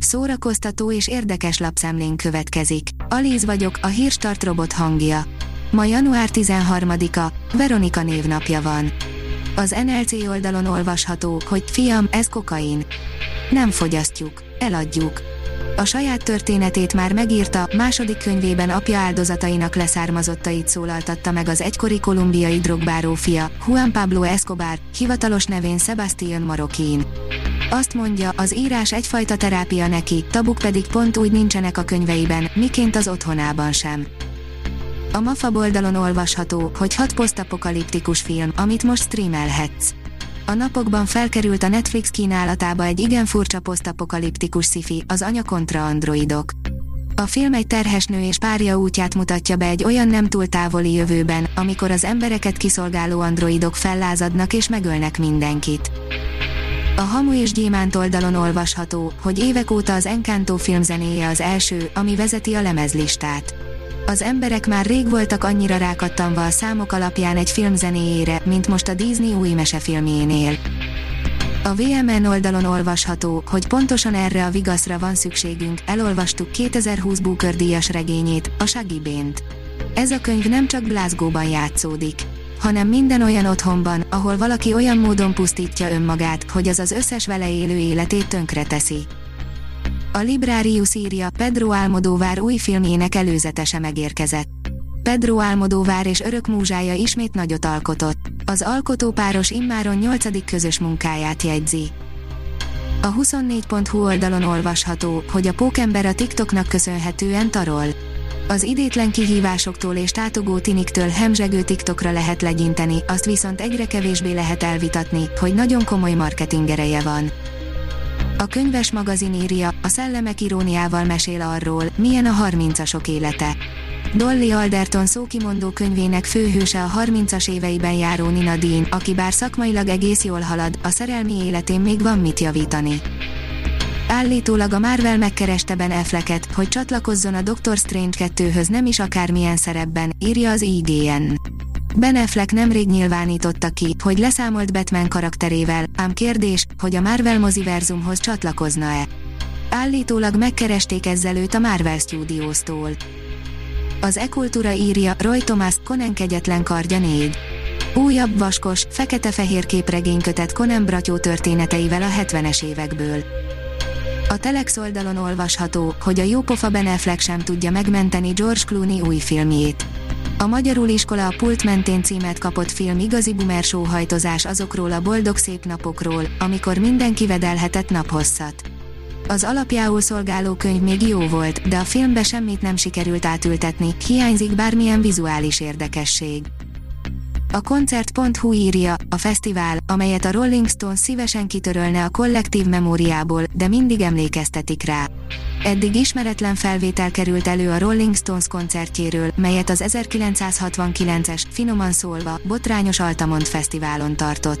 Szórakoztató és érdekes lapszemlén következik. Alíz vagyok, a hírstart robot hangja. Ma január 13-a, Veronika névnapja van. Az NLC oldalon olvasható, hogy fiam, ez kokain. Nem fogyasztjuk, eladjuk. A saját történetét már megírta, második könyvében apja áldozatainak leszármazottait szólaltatta meg az egykori kolumbiai drogbáró fia, Juan Pablo Escobar, hivatalos nevén Sebastian Marokin. Azt mondja, az írás egyfajta terápia neki, tabuk pedig pont úgy nincsenek a könyveiben, miként az otthonában sem. A MAFA oldalon olvasható, hogy hat posztapokaliptikus film, amit most streamelhetsz. A napokban felkerült a Netflix kínálatába egy igen furcsa posztapokaliptikus sci az anya kontra androidok. A film egy terhes nő és párja útját mutatja be egy olyan nem túl távoli jövőben, amikor az embereket kiszolgáló androidok fellázadnak és megölnek mindenkit. A Hamu és Gyémánt oldalon olvasható, hogy évek óta az Encanto filmzenéje az első, ami vezeti a lemezlistát. Az emberek már rég voltak annyira rákattanva a számok alapján egy film zenéjére, mint most a Disney új mesefilmjénél. A VMN oldalon olvasható, hogy pontosan erre a vigaszra van szükségünk, elolvastuk 2020 Booker díjas regényét, a Shaggy Bént. Ez a könyv nem csak Glasgow-ban játszódik, hanem minden olyan otthonban, ahol valaki olyan módon pusztítja önmagát, hogy az az összes vele élő életét tönkreteszi. A Librarius írja, Pedro Almodóvár új filmjének előzetese megérkezett. Pedro Almodóvár és örök múzsája ismét nagyot alkotott. Az alkotópáros immáron nyolcadik közös munkáját jegyzi. A 24.hu oldalon olvasható, hogy a pókember a TikToknak köszönhetően tarol. Az idétlen kihívásoktól és tátogó tiniktől hemzsegő TikTokra lehet legyinteni, azt viszont egyre kevésbé lehet elvitatni, hogy nagyon komoly marketingereje van. A könyves magazin írja, a szellemek iróniával mesél arról, milyen a 30-asok élete. Dolly Alderton szókimondó könyvének főhőse a 30-as éveiben járó Nina Dean, aki bár szakmailag egész jól halad, a szerelmi életén még van mit javítani. Állítólag a Marvel megkereste Ben Afflecket, hogy csatlakozzon a Doctor Strange 2-höz nem is akármilyen szerepben, írja az IGN. Ben Affleck nemrég nyilvánította ki, hogy leszámolt Batman karakterével, ám kérdés, hogy a Marvel moziverzumhoz csatlakozna-e. Állítólag megkeresték ezzel őt a Marvel Studios-tól. Az e írja, Roy Thomas, Conan kegyetlen kardja 4. Újabb vaskos, fekete-fehér képregénykötet Conan Bratyó történeteivel a 70-es évekből. A Telex oldalon olvasható, hogy a jópofa Ben Affleck sem tudja megmenteni George Clooney új filmjét. A Magyarul Iskola a pult mentén címet kapott film igazi boomer sóhajtozás azokról a boldog szép napokról, amikor mindenki vedelhetett naphosszat. Az alapjául szolgáló könyv még jó volt, de a filmbe semmit nem sikerült átültetni, hiányzik bármilyen vizuális érdekesség. A koncert.hu írja, a fesztivál, amelyet a Rolling Stones szívesen kitörölne a kollektív memóriából, de mindig emlékeztetik rá. Eddig ismeretlen felvétel került elő a Rolling Stones koncertjéről, melyet az 1969-es, finoman szólva, botrányos Altamont fesztiválon tartott.